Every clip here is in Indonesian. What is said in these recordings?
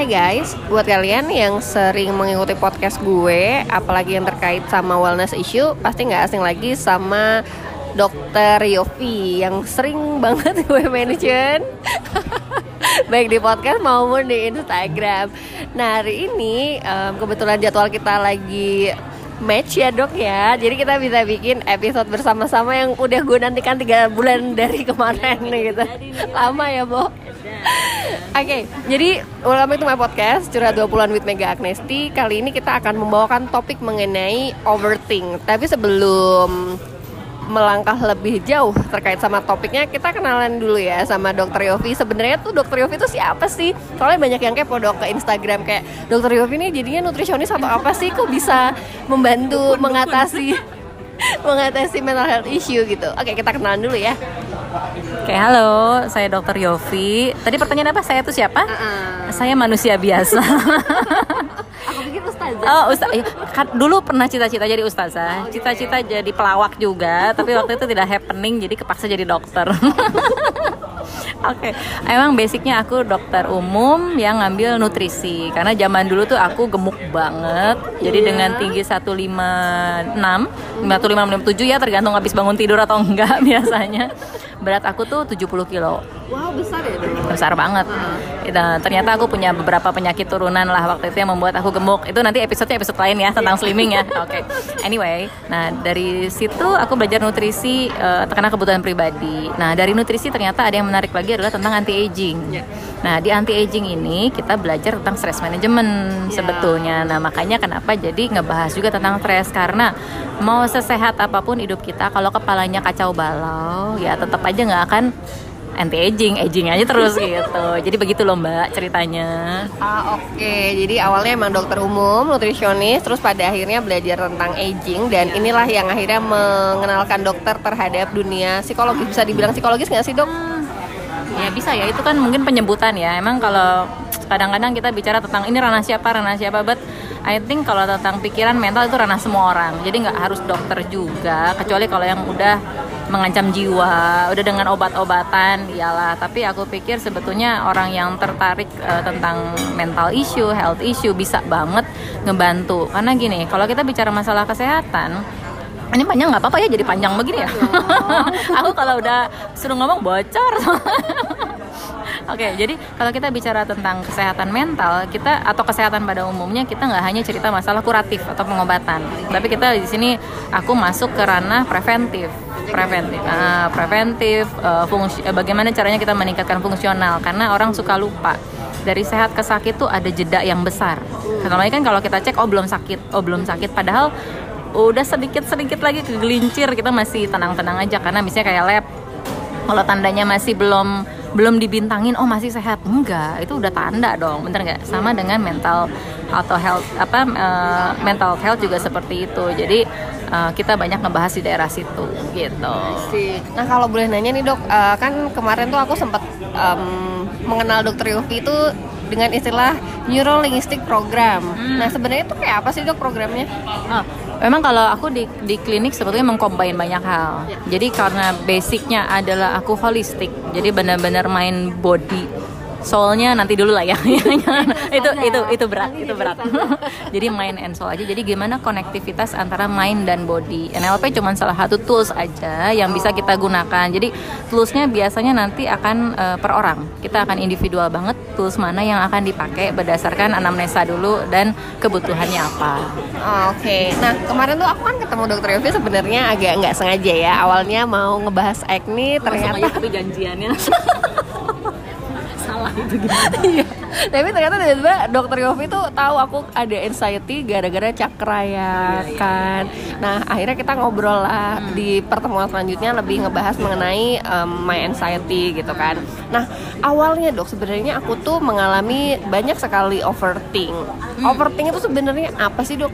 Hai guys, buat kalian yang sering mengikuti podcast gue, apalagi yang terkait sama wellness issue, pasti nggak asing lagi sama Dokter Yofi yang sering banget gue mention baik di podcast maupun di Instagram. Nah hari ini kebetulan jadwal kita lagi match ya dok ya. Jadi kita bisa bikin episode bersama-sama yang udah gue nantikan tiga bulan dari kemarin gitu. lama ya Bo? Oke, okay, jadi welcome to my podcast Curhat 20-an with Mega Agnesti. Kali ini kita akan membawakan topik mengenai overthink. Tapi sebelum melangkah lebih jauh terkait sama topiknya kita kenalan dulu ya sama dokter Yofi sebenarnya tuh dokter Yofi itu siapa sih soalnya banyak yang kepo dok ke Instagram kayak dokter Yofi ini jadinya nutrisionis atau apa sih kok bisa membantu mengatasi mengatasi mental health issue gitu oke kita kenalan dulu ya Oke, halo, saya Dokter Yofi. Tadi pertanyaan apa? Saya itu siapa? Uh -uh. Saya manusia biasa. Ustazah. Oh, ustaz. Ya, kan dulu pernah cita-cita jadi ustazah. Oh, gitu Cita-cita oh, jadi pelawak juga, tapi waktu itu tidak happening, jadi kepaksa jadi dokter. Oke, okay. emang basicnya aku dokter umum yang ngambil nutrisi karena zaman dulu tuh aku gemuk banget. Jadi yeah. dengan tinggi 156, 156 ya tergantung habis bangun tidur atau enggak biasanya berat aku tuh 70 kilo. Wow, besar ya dulu. Besar banget. Uh. Nah, ternyata aku punya beberapa penyakit turunan lah waktu itu yang membuat aku gemuk. Itu nanti episode episode lain ya tentang yeah. slimming ya. Oke. Okay. Anyway, nah dari situ aku belajar nutrisi uh, karena kebutuhan pribadi. Nah, dari nutrisi ternyata ada yang menarik lagi adalah tentang anti aging. Yeah. Nah, di anti aging ini kita belajar tentang stress management yeah. sebetulnya. Nah, makanya kenapa jadi ngebahas juga tentang stres karena mau sesehat apa pun hidup kita kalau kepalanya kacau balau ya tetap aja nggak akan anti aging, aging aja terus gitu. Jadi begitu loh Mbak ceritanya. Ah oke, okay. jadi awalnya emang dokter umum, nutrisionis, terus pada akhirnya belajar tentang aging dan inilah yang akhirnya mengenalkan dokter terhadap dunia psikologi. Bisa dibilang psikologis nggak sih dok? Ya bisa ya, itu kan mungkin penyebutan ya. Emang kalau kadang-kadang kita bicara tentang ini ranah siapa, ranah siapa, but I think kalau tentang pikiran mental itu ranah semua orang. Jadi nggak harus dokter juga, kecuali kalau yang udah mengancam jiwa, udah dengan obat-obatan, iyalah. Tapi aku pikir sebetulnya orang yang tertarik uh, tentang mental issue, health issue bisa banget ngebantu. Karena gini, kalau kita bicara masalah kesehatan, ini panjang nggak apa-apa ya jadi panjang begini ya. aku kalau udah suruh ngomong bocor. Oke, okay, jadi kalau kita bicara tentang kesehatan mental, kita atau kesehatan pada umumnya kita nggak hanya cerita masalah kuratif atau pengobatan, tapi kita di sini aku masuk ke ranah preventif, preventif, uh, preventif, uh, fungsi, uh, bagaimana caranya kita meningkatkan fungsional, karena orang suka lupa dari sehat ke sakit tuh ada jeda yang besar. Karena kan kalau kita cek oh belum sakit, oh belum sakit, padahal udah sedikit sedikit lagi kegelincir kita masih tenang-tenang aja. Karena misalnya kayak lab kalau tandanya masih belum belum dibintangin oh masih sehat enggak itu udah tanda dong bener nggak sama dengan mental atau health apa uh, mental health juga seperti itu jadi uh, kita banyak ngebahas di daerah situ gitu. Nah kalau boleh nanya nih dok, uh, kan kemarin tuh aku sempat um, mengenal dokter Yofi itu dengan istilah Neuro Linguistic Program. Hmm. Nah sebenarnya itu kayak apa sih dok programnya? Oh, memang kalau aku di di klinik sebetulnya mengcombine banyak hal. Ya. Jadi karena basicnya adalah aku holistik, jadi benar-benar main body soalnya nanti dulu lah ya. Itu itu itu berat itu berat. jadi mind and soul aja. Jadi gimana konektivitas antara mind dan body? NLP cuma salah satu tools aja yang bisa kita gunakan. Jadi toolsnya biasanya nanti akan uh, per orang. Kita akan individual banget tools mana yang akan dipakai berdasarkan anamnesa dulu dan kebutuhannya apa. Oh, oke. Okay. nah kemarin tuh aku kan ketemu dokter Yofi sebenarnya agak nggak sengaja ya. Awalnya mau ngebahas acne ternyata tapi janjiannya itu gimana iya tapi ternyata tiba-tiba dokter Yofi tuh tahu aku ada anxiety gara-gara cakra ya iya, iya, kan iya. nah akhirnya kita ngobrol lah hmm. di pertemuan selanjutnya lebih ngebahas mengenai um, my anxiety gitu kan nah awalnya dok sebenarnya aku tuh mengalami banyak sekali overthink hmm. overthink itu sebenarnya apa sih dok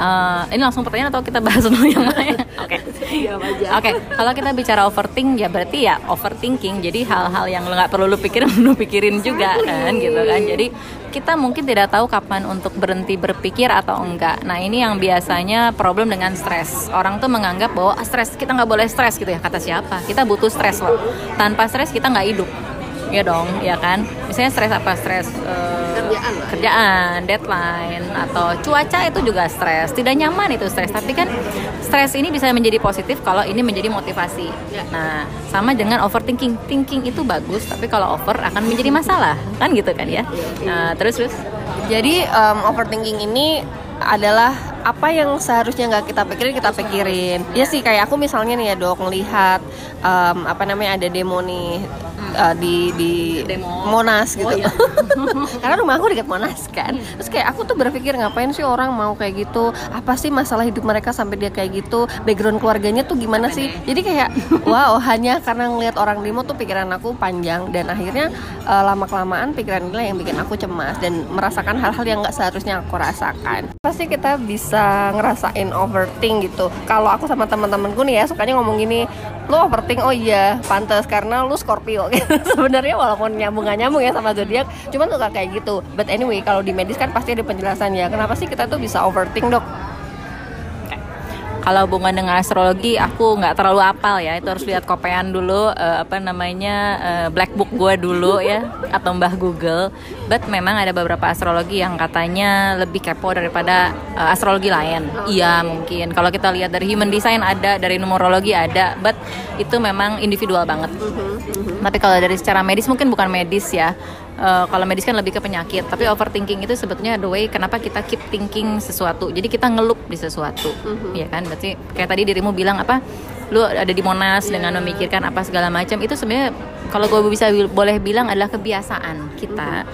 uh, ini langsung pertanyaan atau kita bahas dulu yang lain? Oke. Oke. Okay. Kalau kita bicara overthink ya berarti ya overthinking. Jadi hal-hal yang nggak perlu lu pikirin lu pikirin juga kan gitu kan. Jadi kita mungkin tidak tahu kapan untuk berhenti berpikir atau enggak. Nah ini yang biasanya problem dengan stres. Orang tuh menganggap bahwa ah, stres kita nggak boleh stres gitu ya kata siapa? Kita butuh stres loh. Tanpa stres kita nggak hidup ya dong ya kan misalnya stres apa stres uh, Kerjaan lah. kerjaan deadline atau cuaca itu juga stres. Tidak nyaman itu stres. Tapi kan stres ini bisa menjadi positif kalau ini menjadi motivasi. Ya. nah sama dengan overthinking. Thinking itu bagus tapi kalau over akan menjadi masalah. Kan gitu kan ya? Nah terus terus. Jadi em, overthinking ini adalah apa yang seharusnya nggak kita pikirin kita pikirin. Ya sih kayak aku misalnya nih ya dok ngelihat em, apa namanya ada demo nih eh, di di Demo. Monas gitu. Oh, iya. Karena rumah aku dekat Monas kan. Terus kayak aku tuh berpikir ngapain sih orang mau kayak gitu? Apa sih masalah hidup mereka sampai dia kayak gitu? Background keluarganya tuh gimana sih? Jadi kayak wow hanya karena ngelihat orang demo tuh pikiran aku panjang dan akhirnya lama kelamaan pikiran inilah yang bikin aku cemas dan merasakan hal-hal yang nggak seharusnya aku rasakan. Pasti kita bisa ngerasain overthink gitu. Kalau aku sama teman-temanku nih ya sukanya ngomong gini, lu overthink oh iya pantas karena lu Scorpio. Sebenarnya walaupun nyambung nggak nyambung ya sama zodiak, cuman suka kayak gitu. But anyway kalau di medis kan pasti ada penjelasan ya. Kenapa sih kita tuh bisa overthink dok? Kalau hubungan dengan astrologi aku nggak terlalu apal ya. Itu harus lihat kopean dulu eh, apa namanya eh, black book gue dulu ya atau mbah Google. But memang ada beberapa astrologi yang katanya lebih kepo daripada eh, astrologi lain. Iya mungkin. Kalau kita lihat dari human design ada dari numerologi ada but itu memang individual banget. Tapi kalau dari secara medis mungkin bukan medis ya Eh, kalau medis kan lebih ke penyakit tapi overthinking itu sebetulnya the way kenapa kita keep thinking sesuatu. Jadi kita ngelup di sesuatu ya kan? Berarti kayak tadi dirimu bilang apa? Lu ada di Monas dengan memikirkan apa segala macam itu sebenarnya kalau gue bisa boleh bilang adalah kebiasaan kita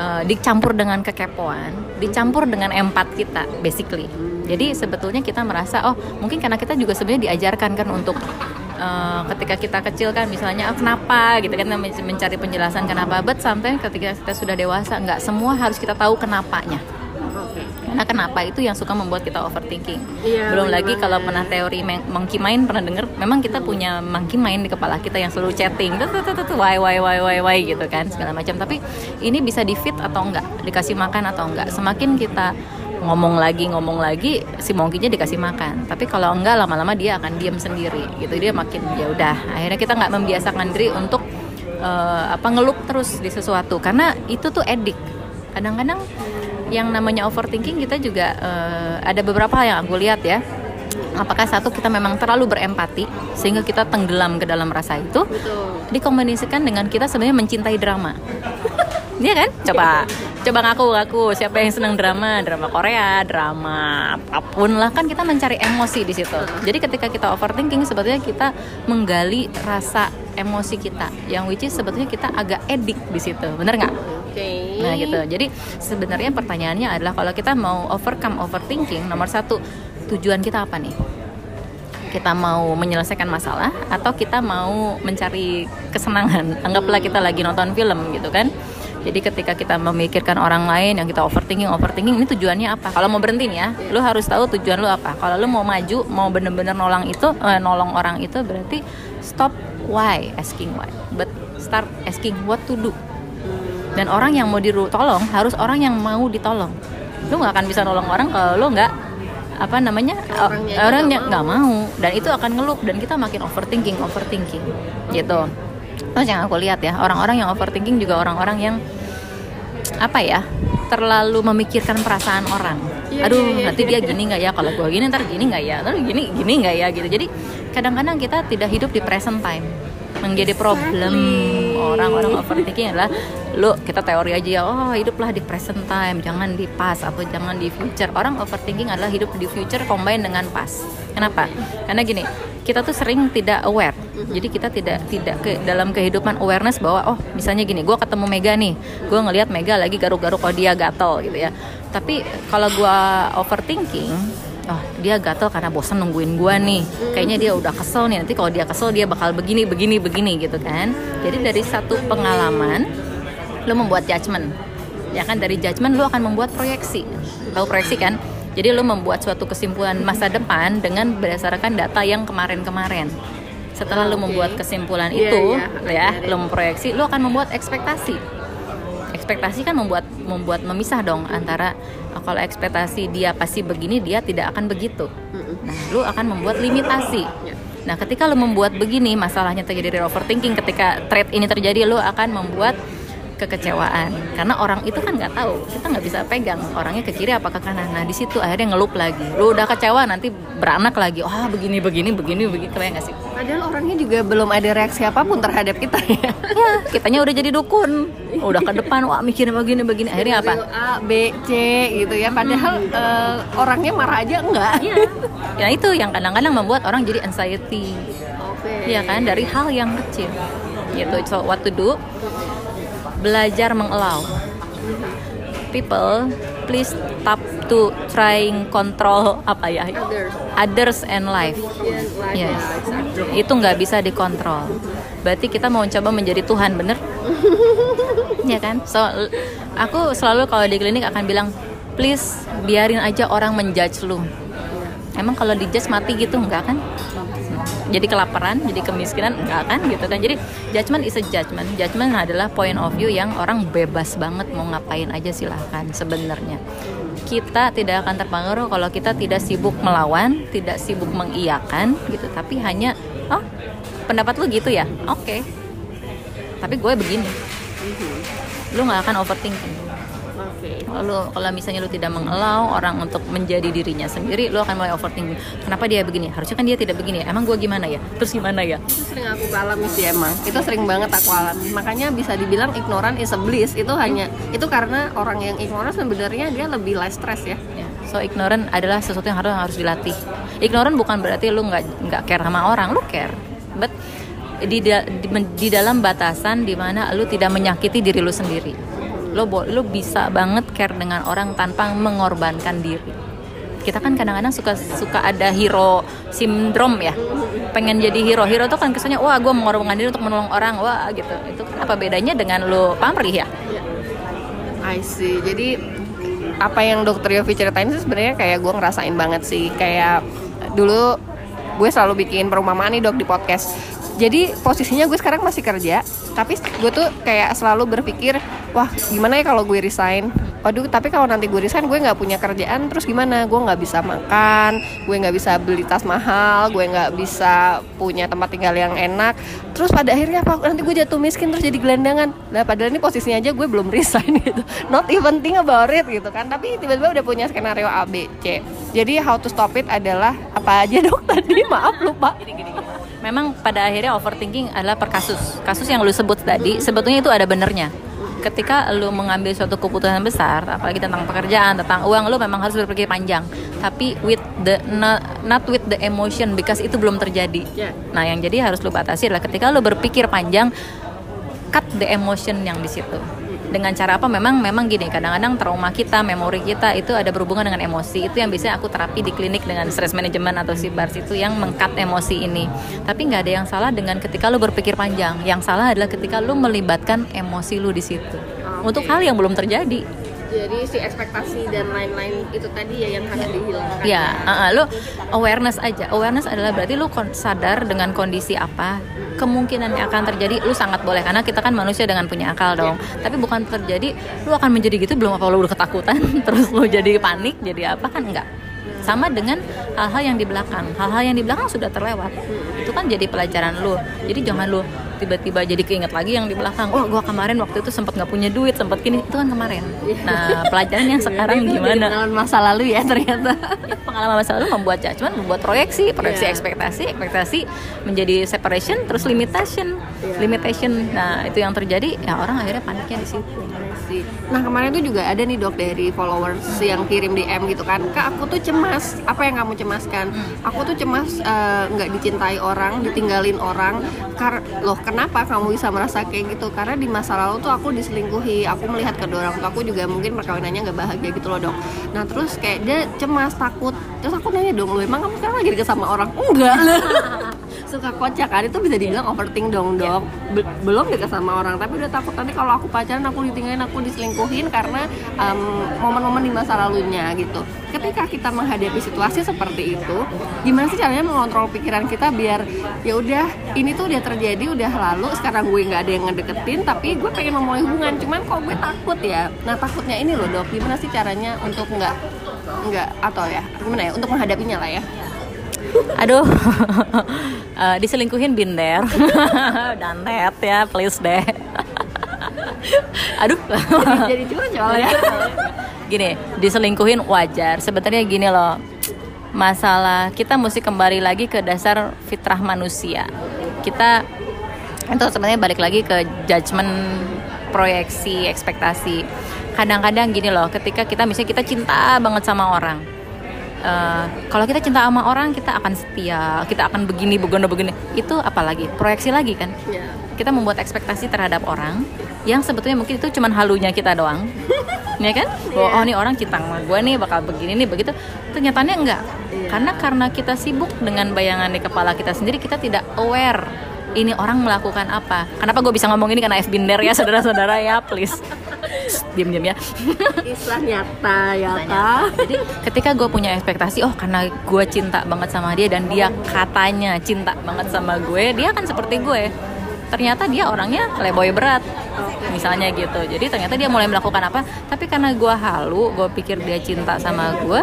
eh, dicampur dengan kekepoan dicampur dengan empat kita basically. Jadi sebetulnya kita merasa oh mungkin karena kita juga sebenarnya diajarkan kan untuk eh, ketika kita kecil kan misalnya "Ah, kenapa? gitu kan men- mencari penjelasan kenapa. But sampai ketika kita sudah dewasa nggak semua harus kita tahu kenapanya. Karena kenapa itu yang suka membuat kita overthinking. Iya, belum lagi banget. kalau pernah teori monkey mind pernah denger memang kita punya monkey mind di kepala kita yang selalu chatting tuh tuh tuh tuh, tuh, why why why why why? gitu kan segala macam. Tapi ini bisa di fit atau enggak dikasih makan atau enggak semakin kita ngomong lagi ngomong lagi si monkey-nya dikasih makan. Tapi kalau enggak lama-lama dia akan diam sendiri. Gitu dia makin ya udah. Akhirnya kita nggak membiasakan diri untuk eh, apa ngelup terus di sesuatu. Karena itu tuh edik. Kadang-kadang yang namanya overthinking kita juga eh, ada beberapa hal yang aku lihat ya. Apakah satu kita memang terlalu berempati sehingga kita tenggelam ke dalam rasa itu. Betul. dikombinasikan dengan kita sebenarnya mencintai drama Iya kan? Coba coba ngaku ngaku siapa yang senang drama, drama Korea, drama apa pun lah kan kita mencari emosi di situ. Jadi ketika kita overthinking sebetulnya kita menggali rasa emosi kita yang which is sebetulnya kita agak edik di situ. Bener nggak? Oke. Nah gitu. Jadi sebenarnya pertanyaannya adalah kalau kita mau overcome overthinking, nomor satu tujuan kita apa nih? Kita mau menyelesaikan masalah atau kita mau mencari kesenangan? Anggaplah kita lagi nonton film gitu kan. Jadi ketika kita memikirkan orang lain yang kita overthinking, overthinking ini tujuannya apa? Kalau mau berhenti nih ya, lu harus tahu tujuan lu apa. Kalau lu mau maju, mau bener-bener nolong itu, eh, nolong orang itu berarti stop why, asking why, but start asking what to do. Dan orang yang mau ditolong harus orang yang mau ditolong. Lu nggak akan bisa nolong orang kalau lu nggak apa namanya Orangnya orang nggak nggak mau. Dan itu akan ngelup dan kita makin overthinking overthinking. Gitu terus yang aku lihat ya orang-orang yang overthinking juga orang-orang yang apa ya terlalu memikirkan perasaan orang. Iya, aduh iya, iya, nanti iya, dia gini nggak ya? Kalau gua gini ntar gini nggak ya? Ntar gini gini nggak ya? Gitu. Jadi kadang-kadang kita tidak hidup di present time. Menjadi problem. Orang-orang overthinking adalah lu kita teori aja ya. Oh hiduplah di present time. Jangan di past atau jangan di future. Orang overthinking adalah hidup di future combine dengan past kenapa? Karena gini kita tuh sering tidak aware. Jadi kita tidak tidak ke dalam kehidupan awareness bahwa oh misalnya gini gue ketemu Mega nih. Gue ngelihat Mega lagi garuk-garuk kalau dia gatel gitu ya. Tapi kalau gue overthinking oh dia gatel karena bosan nungguin gua nih. Kayaknya dia udah kesel nih. Nanti kalau dia kesel dia bakal begini begini begini gitu kan. Jadi dari satu pengalaman lo membuat judgement. Ya kan? Dari judgement lo akan membuat proyeksi. Tahu proyeksi kan jadi lo membuat suatu kesimpulan masa depan dengan berdasarkan data yang kemarin-kemarin setelah lo Oke. membuat kesimpulan Iya, itu iya. ya lo memproyeksi lo akan membuat ekspektasi ekspektasi kan membuat membuat memisah dong antara oh, kalau ekspektasi dia pasti begini dia tidak akan begitu nah lu akan membuat limitasi Ya. Nah, ketika lo membuat begini, masalahnya terjadi dari overthinking. Ketika trait ini terjadi, lo akan membuat kekecewaan. Karena orang itu kan nggak tahu. Kita nggak bisa pegang orangnya ke kiri apa ke kanan. Nah di situ akhirnya ngelup lagi. Lu udah kecewa nanti beranak lagi. Wah oh, begini begini begini begini kayak nggak sih? Padahal orangnya juga belum ada reaksi apa pun terhadap kita ya. Ya kitanya udah jadi dukun. Udah ke depan wah mikirnya begini begini. Akhirnya apa? A B C gitu ya. Padahal hmm. uh, orangnya marah aja enggak. Ya. ya itu yang kadang-kadang membuat orang jadi anxiety. Okay. ya kan? Dari hal yang kecil. Gitu. So what to do belajar mengelau. People please stop to trying control apa ya? Others, others and life. Yes, life yes. Yeah, itu nggak bisa dikontrol. Berarti kita mau coba menjadi Tuhan bener? Ya kan? So aku selalu kalau di klinik akan bilang please biarin aja orang menjudge lu. Emang kalau dijudge mati gitu enggak kan jadi kelaparan jadi kemiskinan enggak kan gitu kan. Jadi judgment is a judgment judgment adalah point of view yang orang bebas banget mau ngapain aja silahkan sebenarnya. Kita tidak akan terpengaruh kalau kita tidak sibuk melawan tidak sibuk mengiyakan gitu. Tapi hanya oh pendapat lu gitu ya? Oke. Okay. tapi gue begini. Lu nggak akan overthinking Okay. Kalau kalau misalnya lu tidak mengelau orang untuk menjadi dirinya sendiri, lu akan mulai overthinking. Kenapa dia begini? Harusnya kan dia tidak begini. Emang gue gimana ya? Terus gimana ya? Itu sering aku alami sih emang. Itu sering banget aku alami. Makanya bisa dibilang ignoran is a bliss. Itu hanya itu karena orang yang ignoran sebenarnya dia lebih less stress ya. ya. So ignoran adalah sesuatu yang harus harus dilatih. Ignoran bukan berarti lu nggak nggak care sama orang, lu care. But di, di, di dalam batasan di mana lu tidak menyakiti diri lu sendiri lo lo bisa banget care dengan orang tanpa mengorbankan diri. Kita kan kadang-kadang suka suka ada hero sindrom ya. Pengen jadi hero hero tuh kan kesannya wah gue mengorbankan diri untuk menolong orang. Wah gitu. Itu kan apa bedanya dengan lo pamrih ya? I see. Jadi apa yang dokter Yofi ceritain sih sebenarnya kayak gue ngerasain banget sih. Kayak dulu gue selalu bikin perumpamaan nih dok di podcast jadi posisinya gue sekarang masih kerja tapi gue tuh kayak selalu berpikir wah gimana ya kalau gue resign waduh tapi kalau nanti gue resign gue nggak punya kerjaan terus gimana? Gue nggak bisa makan gue nggak bisa beli tas mahal gue nggak bisa punya tempat tinggal yang enak. Terus pada akhirnya apa? Nanti gue jatuh miskin terus jadi gelandangan. Nah padahal ini posisinya aja gue belum resign gitu. Not even think about it gitu kan. Tapi tiba-tiba udah punya skenario A B C. Jadi how to stop it adalah apa aja dok? Tadi maaf lupa. Gini, gini, gini. Memang pada akhirnya overthinking adalah per kasus. Kasus yang lu sebut tadi sebetulnya itu ada benernya. Ketika lu mengambil suatu keputusan besar, apalagi tentang pekerjaan, tentang uang, lu memang harus berpikir panjang. Tapi with the not, not with the emotion because itu belum terjadi. Yeah. Nah, yang jadi harus lu batasi adalah ketika lu berpikir panjang, cut the emotion yang di situ dengan cara apa? Memang memang gini kadang-kadang trauma kita memori kita itu ada berhubungan dengan emosi. Itu yang biasanya aku terapi di klinik dengan stress management atau si bars itu yang mengkat emosi ini. Tapi nggak ada yang salah dengan ketika lu berpikir panjang. Yang salah adalah ketika lu melibatkan emosi lu di situ. Okay. untuk hal yang belum terjadi jadi si ekspektasi dan lain-lain itu tadi ya yang harus dihilangkan. Ya uh, uh, lo awareness aja. Awareness adalah berarti lo sadar dengan kondisi apa kemungkinan yang akan terjadi lu sangat boleh. Karena kita kan manusia dengan punya akal dong. Yeah. tapi bukan terjadi lu akan menjadi gitu belum apa lu udah ketakutan terus lu jadi panik jadi apa kan enggak. Sama dengan hal-hal yang di belakang. Hal-hal yang di belakang sudah terlewat. Itu kan jadi pelajaran lu. Jadi jangan lu tiba-tiba jadi keinget lagi yang di belakang. Oh gue kemarin waktu itu sempat nggak punya duit sempat gini. Itu kan kemarin. Nah pelajaran yang sekarang gimana? pengalaman masa lalu ya ternyata. Ya, pengalaman masa lalu membuat judgment membuat proyeksi proyeksi yeah. ekspektasi ekspektasi menjadi separation terus limitation. Yeah. limitation. Nah itu yang terjadi ya orang akhirnya paniknya di situ nah kemarin tuh juga ada nih dok dari followers yang kirim DM gitu kan. Kak aku tuh cemas. Apa yang kamu cemaskan? Aku tuh cemas eh, nggak uh, dicintai orang ditinggalin orang. Kar loh kenapa kamu bisa merasa kayak gitu? Karena di masa lalu tuh aku diselingkuhi. Aku melihat kedua orang tua aku juga mungkin perkawinannya nggak bahagia gitu loh dong nah terus kayak dia cemas takut. Terus aku nanya dong lo emang kamu sekarang lagi deket sama orang? Enggak suka kocak kan? Itu bisa dibilang overthink dong dok. Be belum deket sama orang tapi udah takut nanti kalau aku pacaran aku ditinggalin aku diselingkuhin karena momen-momen um, di masa lalunya gitu. Ketika kita menghadapi situasi seperti itu gimana sih caranya mengontrol pikiran kita biar ya udah ini tuh udah terjadi udah lalu sekarang gue nggak ada yang ngedeketin tapi gue pengen memulai hubungan. Cuman kok gue takut ya? Nah takutnya ini loh dok. Gimana sih caranya untuk nggak nggak atau ya gimana ya? Untuk menghadapinya lah ya aduh. Uh, diselingkuhin binder. Dan net ya please deh. Aduh. Jadi curcol ya? Gini diselingkuhin wajar. Sebenarnya gini loh. Masalah kita mesti kembali lagi ke dasar fitrah manusia. Kita itu sebenarnya balik lagi ke judgement proyeksi ekspektasi. Kadang-kadang gini loh ketika kita misalnya kita cinta banget sama orang uh, kalau kita cinta sama orang kita akan setia kita akan begini begini begini. Itu apalagi? Proyeksi lagi kan? Yeah. kita membuat ekspektasi terhadap orang yang sebetulnya mungkin itu cuma halunya kita doang. Ya kan? Bahwa yeah. oh nih orang cinta sama gue nih bakal begini nih begitu. Ternyata enggak. Yeah. karena karena kita sibuk dengan bayangan di kepala kita sendiri kita tidak aware ini orang melakukan apa. Kenapa gue bisa ngomong ini? Karena F. Binder ya saudara-saudara ya please diam diam ya. Istilah nyata ya kak jadi ketika gue punya ekspektasi oh karena gue cinta banget sama dia dan dia katanya cinta banget sama gue dia kan seperti gue. Ternyata dia orangnya playboy berat misalnya gitu. Jadi ternyata dia mulai melakukan apa? Tapi karena gue halu gue pikir dia cinta sama gue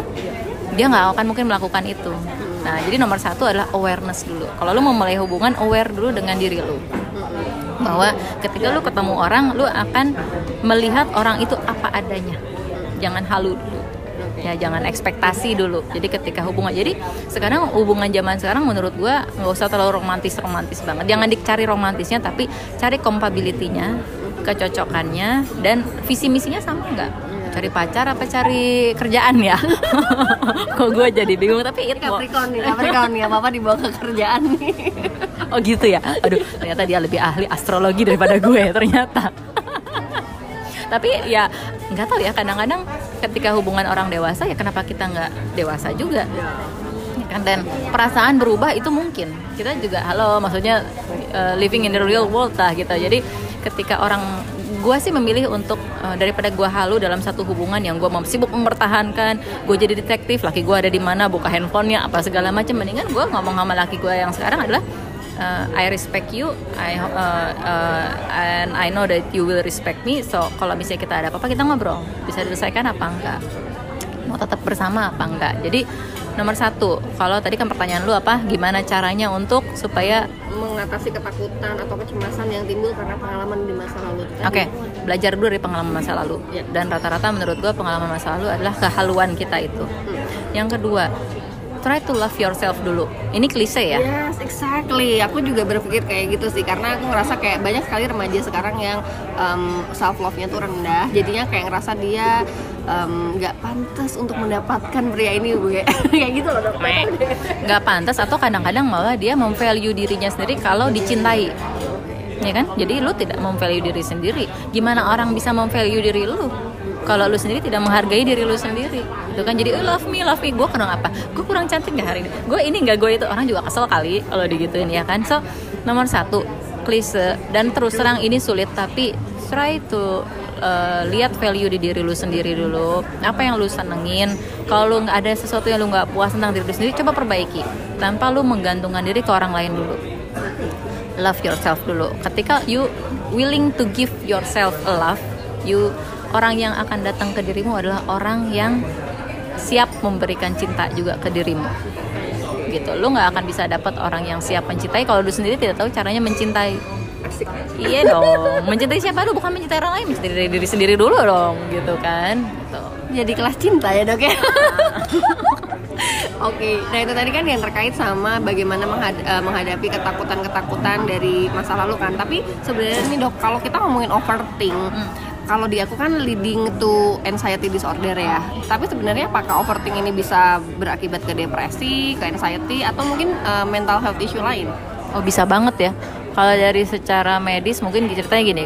dia nggak akan mungkin melakukan itu. Nah, jadi nomor satu adalah awareness dulu. Kalau lu mau mulai hubungan, aware dulu dengan diri lu. Bahwa ketika lu ketemu orang, lu akan melihat orang itu apa adanya. Jangan halu dulu. Ya, jangan ekspektasi dulu. Jadi ketika hubungan, jadi sekarang hubungan zaman sekarang menurut gua nggak usah terlalu romantis romantis banget. Jangan dicari romantisnya, tapi cari compatibility-nya, kecocokannya, dan visi misinya sama nggak cari pacar apa cari kerjaan ya? Kok gue jadi bingung tapi itu Capricorn nih Capricorn ya apa dibawa ke kerjaan nih. Oh gitu ya? Aduh ternyata dia lebih ahli astrologi daripada gue ternyata. Tapi ya nggak tahu ya kadang-kadang ketika hubungan orang dewasa ya kenapa kita nggak dewasa juga? Ya kan dan perasaan berubah itu mungkin. Kita juga halo maksudnya uh, living in the real world lah gitu. Jadi ketika orang gue sih memilih untuk uh, daripada gue halu dalam satu hubungan yang gue mau sibuk mempertahankan gue jadi detektif laki gue ada di mana buka handphonenya apa segala macam mendingan gue ngomong sama laki gue yang sekarang adalah uh, I respect you I uh, uh, and I know that you will respect me so kalau misalnya kita ada apa-apa kita ngobrol. Bisa diselesaikan apa enggak? Mau tetap bersama apa enggak? Jadi nomor satu kalau tadi kan pertanyaan lu apa gimana caranya untuk supaya mengatasi ketakutan atau kecemasan yang timbul karena pengalaman di masa lalu oke okay. belajar dulu dari pengalaman masa lalu ya. dan rata-rata menurut gua pengalaman masa lalu adalah kehaluan kita itu hmm. yang kedua try to love yourself dulu. Ini klise ya? Yes, exactly. Aku juga berpikir kayak gitu sih, karena aku ngerasa kayak banyak sekali remaja sekarang yang um, self love-nya tuh rendah. Jadinya kayak ngerasa dia nggak um, pantas untuk mendapatkan pria ini, bu ya. kayak gitu loh dokter. Nggak pantas atau kadang-kadang malah dia memvalue dirinya sendiri kalau dicintai. Ya kan? Jadi lu tidak memvalue diri sendiri. Gimana orang bisa memvalue diri lu kalau lu sendiri tidak menghargai diri lu sendiri? Itu kan? Jadi oh, love me love me. Gue kurang apa? Gue kurang cantik gak hari ini? Gue ini gak gue itu. Orang juga kesel kali kalau digituin ya kan? So nomor satu klise. Dan terus terang ini sulit tapi try to uh, lihat value di diri lu sendiri dulu. Apa yang lu senengin. Kalau lu nggak ada sesuatu yang lu nggak puas tentang diri lu sendiri coba perbaiki. Tanpa lu menggantungkan diri ke orang lain dulu. Love yourself dulu. Ketika you willing to give yourself a love you orang yang akan datang ke dirimu adalah orang yang siap memberikan cinta juga ke dirimu. Gitu. Lu nggak akan bisa dapat orang yang siap mencintai kalau lu sendiri tidak tahu caranya mencintai iya dong mencintai siapa lu bukan mencintai orang lain mencintai diri, diri sendiri dulu dong gitu kan gitu. jadi kelas cinta ya dok ya Oke, okay. nah itu tadi kan yang terkait sama bagaimana menghad uh, menghadapi ketakutan-ketakutan dari masa lalu kan. Tapi sebenarnya nih dok, kalau kita ngomongin overthink, hmm kalau di aku kan leading to anxiety disorder ya. Tapi sebenarnya apakah overthink ini bisa berakibat ke depresi, ke anxiety atau mungkin uh, mental health issue lain? Oh bisa banget ya. Kalau dari secara medis mungkin ceritanya gini,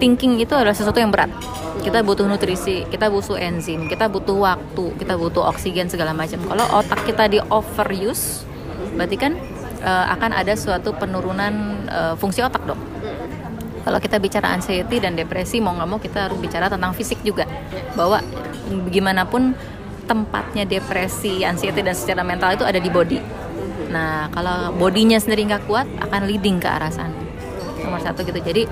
thinking itu adalah sesuatu yang berat. Kita butuh nutrisi, kita butuh enzim, kita butuh waktu, kita butuh oksigen segala macam. Kalau otak kita di overuse, berarti kan uh, akan ada suatu penurunan uh, fungsi otak dong kalau kita bicara anxiety dan depresi mau nggak mau kita harus bicara tentang fisik juga bahwa bagaimanapun tempatnya depresi, anxiety dan secara mental itu ada di body. Nah kalau bodinya sendiri nggak kuat akan leading ke arah sana. Nomor satu gitu. Jadi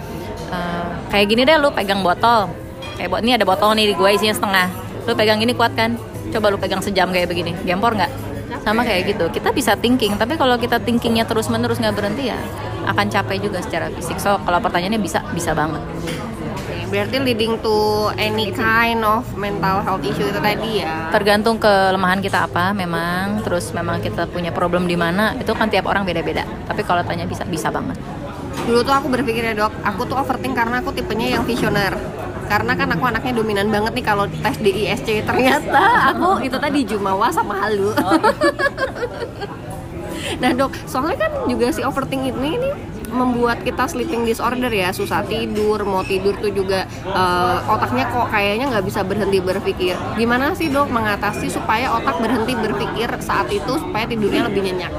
uh, kayak gini deh lu pegang botol. Kayak ini ada botol nih di gue isinya setengah. Lu pegang ini kuat kan? Coba lu pegang sejam kayak begini. Gempor nggak? sama kayak gitu kita bisa thinking tapi kalau kita thinkingnya terus menerus nggak berhenti ya akan capek juga secara fisik so kalau pertanyaannya bisa bisa banget berarti leading to any kind of mental health issue itu tadi ya? Tergantung kelemahan kita apa memang. Terus memang kita punya problem di mana itu kan tiap orang beda-beda. Tapi kalau tanya bisa bisa banget. Dulu tuh aku berpikir ya dok aku tuh overthink karena aku tipenya yang visioner. Karena kan aku anaknya dominan banget nih kalau tes di ISC ternyata aku itu tadi jumawa sama halu. Oh. nah dok soalnya kan juga si overthink ini ini membuat kita sleeping disorder ya. Susah tidur mau tidur tuh juga uh, otaknya kok kayaknya nggak bisa berhenti berpikir. Gimana sih dok mengatasi supaya otak berhenti berpikir saat itu supaya tidurnya lebih nyenyak?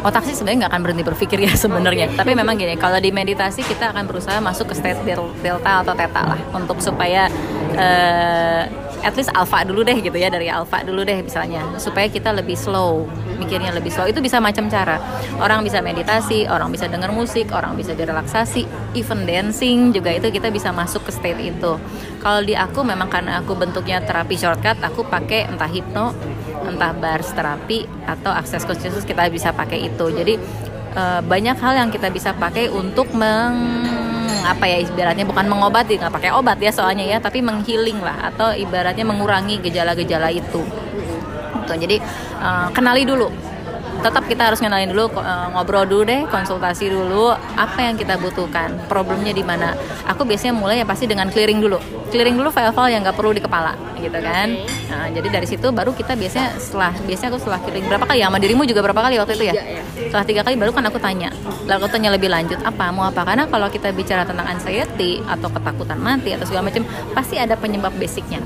Otak sih sebenarnya nggak akan berhenti berpikir ya sebenarnya. Okay. tapi memang gini kalau di meditasi kita akan berusaha masuk ke state delta atau theta lah untuk supaya uh, at least alpha dulu deh gitu ya dari alpha dulu deh misalnya. Supaya kita lebih slow mikirnya lebih slow. Itu bisa macam cara. Orang bisa meditasi orang bisa dengar musik orang bisa direlaksasi. Even dancing juga itu kita bisa masuk ke state itu. Kalau di aku memang karena aku bentuknya terapi shortcut aku pakai entah hipno entah bars terapi atau akses consciousness kita bisa pakai itu. Jadi uh, banyak hal yang kita bisa pakai untuk meng apa ya ibaratnya bukan mengobati nggak pakai obat ya soalnya ya tapi menghealing lah atau ibaratnya mengurangi gejala-gejala itu. Gitu jadi uh, kenali dulu tetap kita harus kenalin dulu uh, ngobrol dulu deh konsultasi dulu apa yang kita butuhkan problemnya di mana. Aku biasanya mulai ya pasti dengan clearing dulu. Clearing dulu file-file yang nggak perlu di kepala gitu kan. Nah, jadi dari situ baru kita biasanya setelah biasanya aku setelah clearing berapa kali ya? Sama dirimu juga berapa kali waktu itu ya, ya. setelah tiga kali baru kan aku tanya. Lalu aku tanya lebih lanjut apa? Mau apa? Karena kalau kita bicara tentang anxiety atau ketakutan mati atau segala macam pasti ada penyebab basicnya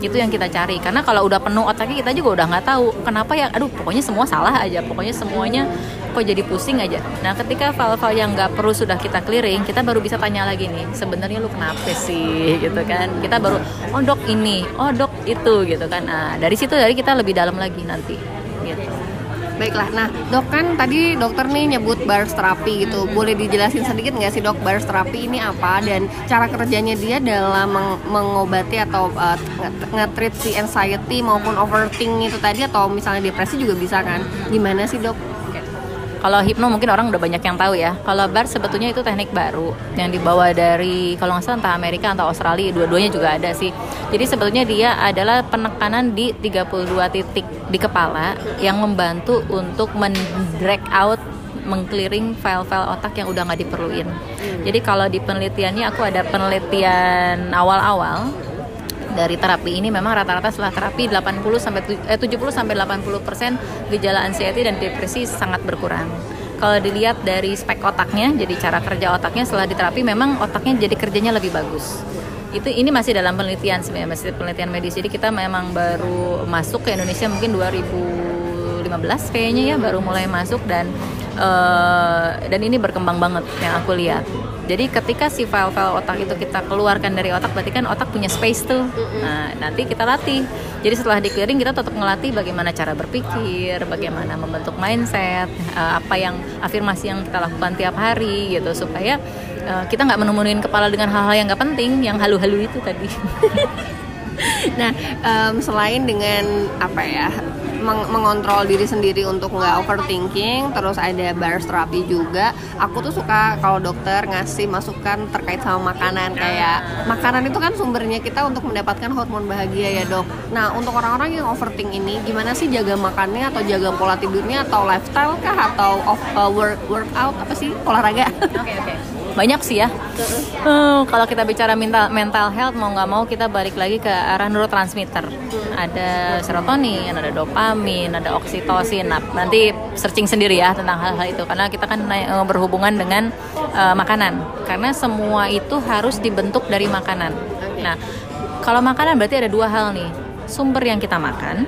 itu yang kita cari. Karena kalau udah penuh otaknya kita juga udah nggak tahu kenapa ya aduh pokoknya semua salah aja. Pokoknya semuanya kok jadi pusing aja. Nah ketika file-file yang nggak perlu sudah kita clearing kita baru bisa tanya lagi nih sebenarnya lu kenapa sih? Gitu kan. Kita baru oh dok ini. Oh dok itu. Gitu kan. Nah dari situ dari kita lebih dalam lagi nanti. Gitu Baiklah, nah dok kan tadi dokter nih nyebut bars terapi gitu. Boleh dijelasin sedikit nggak sih dok bars terapi ini apa dan cara kerjanya dia dalam meng mengobati atau uh, nge-treat si anxiety maupun overthinking itu tadi atau misalnya depresi juga bisa kan? Gimana sih dok? Kalau hipno mungkin orang udah banyak yang tahu ya. Kalau bar sebetulnya itu teknik baru yang dibawa dari kalau nggak salah entah Amerika atau Australia, dua-duanya juga ada sih. Jadi sebetulnya dia adalah penekanan di 32 titik di kepala yang membantu untuk mendrag out mengclearing file-file otak yang udah nggak diperluin. Jadi kalau di penelitiannya aku ada penelitian awal-awal dari terapi ini memang rata-rata setelah terapi 80 sampai eh, 70 sampai 80 persen gejala anxiety dan depresi sangat berkurang. Kalau dilihat dari spek otaknya, jadi cara kerja otaknya setelah diterapi memang otaknya jadi kerjanya lebih bagus. Itu ini masih dalam penelitian sebenarnya masih penelitian medis. Jadi kita memang baru masuk ke Indonesia mungkin 2015 kayaknya ya baru mulai masuk dan uh, dan ini berkembang banget yang aku lihat jadi ketika si file-file otak itu kita keluarkan dari otak, berarti kan otak punya space tuh. Nah, nanti kita latih. Jadi setelah di clearing kita tetap ngelatih bagaimana cara berpikir, bagaimana membentuk mindset, uh, apa yang afirmasi yang kita lakukan tiap hari gitu supaya uh, kita nggak menemuin kepala dengan hal-hal yang nggak penting, yang halu-halu itu tadi. nah, um, selain dengan apa ya meng mengontrol diri sendiri untuk nggak overthinking terus ada bars terapi juga. Aku tuh suka kalau dokter ngasih masukan terkait sama makanan kayak makanan itu kan sumbernya kita untuk mendapatkan hormon bahagia ya dok. Nah untuk orang-orang yang overthink ini gimana sih jaga makannya atau jaga pola tidurnya atau lifestyle kah atau off, uh, work workout apa sih? Olahraga. Oke okay, oke. okay banyak sih ya. Uh, kalau kita bicara mental mental health mau nggak mau kita balik lagi ke arah neurotransmitter. Ada serotonin, ada dopamin, ada oksitosin. Nah, nanti searching sendiri ya tentang hal-hal itu karena kita kan uh, berhubungan dengan uh, makanan. Karena semua itu harus dibentuk dari makanan. Nah, kalau makanan berarti ada dua hal nih. Sumber yang kita makan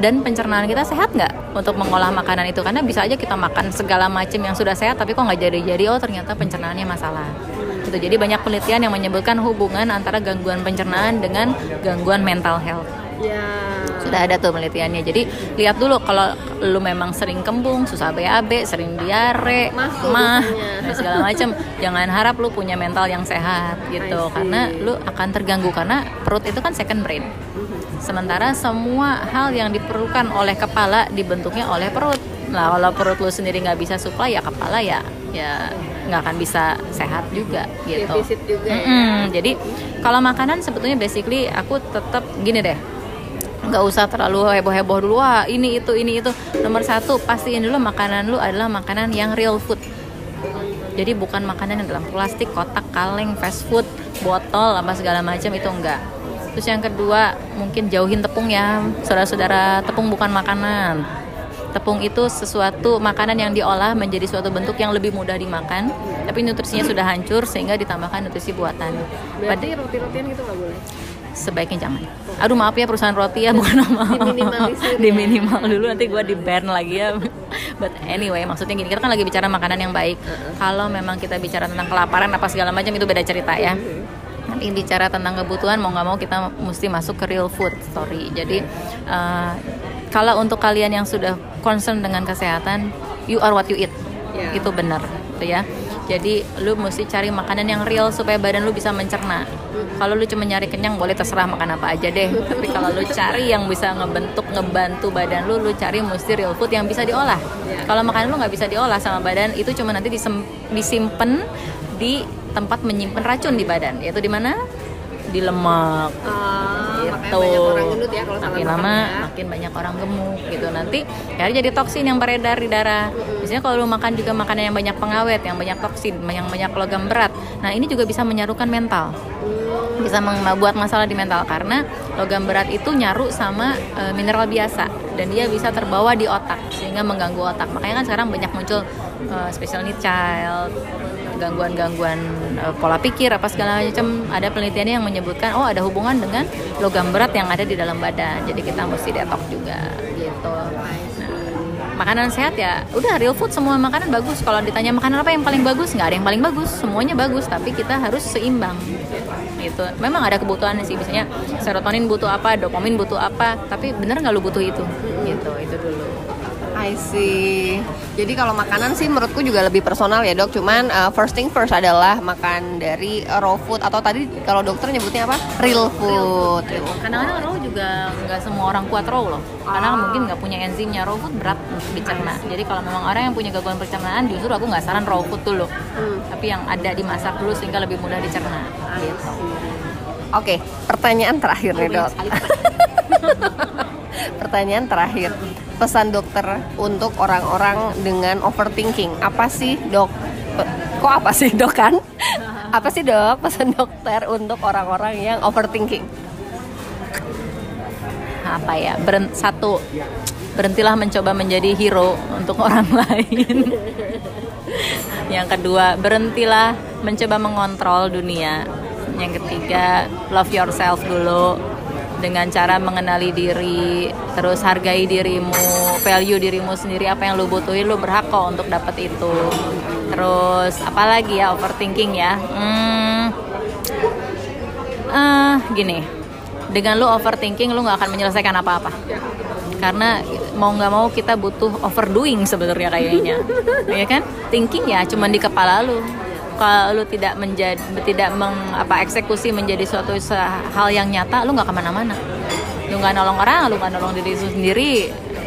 dan pencernaan kita sehat nggak untuk mengolah makanan itu? Karena bisa aja kita makan segala macam yang sudah sehat tapi kok nggak jadi-jadi? Oh ternyata pencernaannya masalah. Gitu. Jadi banyak penelitian yang menyebutkan hubungan antara gangguan pencernaan dengan gangguan mental health. Ya. sudah ada tuh penelitiannya. Jadi lihat dulu kalau lu memang sering kembung susah BAB sering diare mah dan segala macam jangan harap lu punya mental yang sehat gitu. Karena lu akan terganggu. Karena perut itu kan second brain Sementara semua hal yang diperlukan oleh kepala dibentuknya oleh perut. Nah, kalau perut lu sendiri nggak bisa supply ya kepala ya ya nggak akan bisa sehat juga gitu. Defisit juga ya. Mm-mm. Jadi kalau makanan sebetulnya basically aku tetap gini deh nggak usah terlalu heboh-heboh dulu wah ini itu ini itu nomor satu pastiin dulu makanan lu adalah makanan yang real food jadi bukan makanan yang dalam plastik kotak kaleng fast food botol apa segala macam itu enggak terus yang kedua mungkin jauhin tepung ya saudara-saudara tepung bukan makanan tepung itu sesuatu makanan yang diolah menjadi suatu bentuk yang lebih mudah dimakan tapi nutrisinya sudah hancur sehingga ditambahkan nutrisi buatan Berarti roti-rotian gitu nggak boleh. sebaiknya jangan. Aduh maaf ya perusahaan roti ya bukan nama Diminimalisir ya. di minimal dulu nanti gue di ban lagi ya. But anyway maksudnya gini kita kan lagi bicara makanan yang baik. Kalau memang kita bicara tentang kelaparan apa segala macam itu beda cerita ya. Nanti bicara tentang kebutuhan mau nggak mau kita mesti masuk ke real food story. Jadi uh, kalau untuk kalian yang sudah concern dengan kesehatan, you are what you eat. Ya. Itu benar, gitu ya. Jadi lu mesti cari makanan yang real supaya badan lu bisa mencerna. Kalau lu cuma nyari kenyang boleh terserah makan apa aja deh. Tapi kalau lu cari yang bisa ngebentuk ngebantu badan lu, lu cari mesti real food yang bisa diolah. Kalau makanan lu nggak bisa diolah sama badan, itu cuma nanti disem- disimpan di tempat menyimpan racun di badan. Yaitu di mana? Di lemak makanya gitu. banyak orang gendut ya kalau makin lama ya. makin banyak orang gemuk gitu nanti ya jadi toksin yang beredar di darah biasanya kalau lu makan juga makanan yang banyak pengawet yang banyak toksin yang banyak logam berat nah ini juga bisa menyarukan mental bisa membuat masalah di mental karena logam berat itu nyaru sama e, mineral biasa dan dia bisa terbawa di otak sehingga mengganggu otak makanya kan sekarang banyak muncul e, special need child gangguan-gangguan e, pola pikir apa segala macam ada penelitiannya yang menyebutkan oh ada hubungan dengan logam berat yang ada di dalam badan. Jadi kita mesti detox juga gitu. Nah, makanan sehat ya udah real food semua makanan bagus. Kalau ditanya makanan apa yang paling bagus nggak ada yang paling bagus semuanya bagus. Tapi kita harus seimbang gitu. Memang ada kebutuhan sih misalnya serotonin butuh apa dopamin butuh apa tapi bener nggak lu butuh itu? Gitu itu dulu I see. Jadi kalau makanan sih menurutku juga lebih personal ya dok. Cuman uh, first thing first adalah makan dari raw food atau tadi kalau dokter nyebutnya apa? Real food. kadang-kadang raw juga nggak semua orang kuat raw loh karena mungkin nggak punya enzimnya raw food berat untuk dicerna jadi kalau memang orang yang punya gangguan pencernaan justru aku nggak saran raw food dulu tapi yang ada dimasak dulu sehingga lebih mudah dicerna gitu Oke, pertanyaan terakhir nih dok. pertanyaan terakhir. Pesan dokter untuk orang-orang dengan overthinking. Apa sih dok? Kok apa sih dok kan? Apa sih dok pesan dokter untuk orang-orang yang overthinking? apa ya beren- satu berhentilah mencoba menjadi hero untuk orang lain yang kedua berhentilah mencoba mengontrol dunia yang ketiga love yourself dulu dengan cara mengenali diri terus hargai dirimu value dirimu sendiri apa yang lu butuhin lu berhak kok untuk dapat itu. Terus apalagi ya overthinking ya? Hmm, eh gini dengan lu overthinking lu nggak akan menyelesaikan apa-apa. Karena mau nggak mau kita butuh overdoing sebenarnya kayaknya. Ya kan? Thinking ya cuman di kepala lu kalau lu tidak menjadi tidak meng, apa eksekusi menjadi suatu hal yang nyata lu nggak ke mana-mana. Lu nggak nolong orang lu nggak nolong diri lu sendiri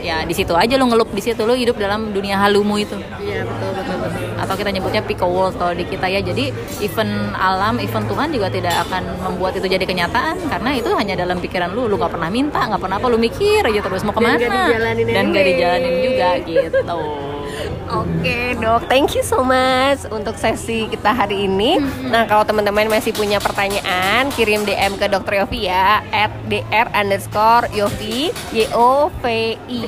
ya di situ aja lu ngelup di situ lu hidup dalam dunia halumu itu. Iya betul betul betul. atau kita nyebutnya pico world kalau di kita ya. Jadi event alam event Tuhan juga tidak akan membuat itu jadi kenyataan karena itu hanya dalam pikiran lu. Lu nggak pernah minta nggak pernah apa lu mikir aja terus mau ke mana. dijalanin dan nggak anyway. dijalanin juga gitu Oke dok, thank you so much untuk sesi kita hari ini. Nah kalau teman-teman masih punya pertanyaan, kirim DM ke Dokter Yofi ya, at dr underscore Yofi y o v i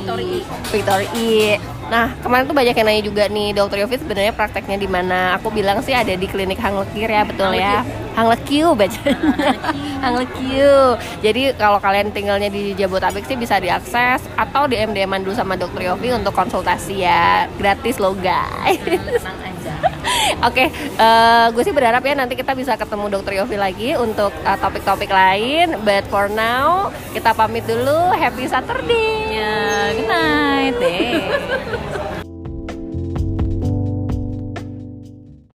Victory I. Nah kemarin tuh banyak yang nanya juga nih, Dokter Yofi sebenarnya prakteknya di mana? Aku bilang sih ada di klinik Hang Lekir ya, betul ya? Hang Lekiu bacanya. Hang Lekiu. Jadi kalau kalian tinggalnya di Jabotabek sih bisa diakses atau di MDM dulu sama Dokter Yofi untuk konsultasi ya, gratis loh guys. tenang aja Oke, gue sih berharap ya nanti kita bisa ketemu Dokter Yofi lagi untuk uh, topik-topik lain. But for now, kita pamit dulu. Happy Saturday. ya good night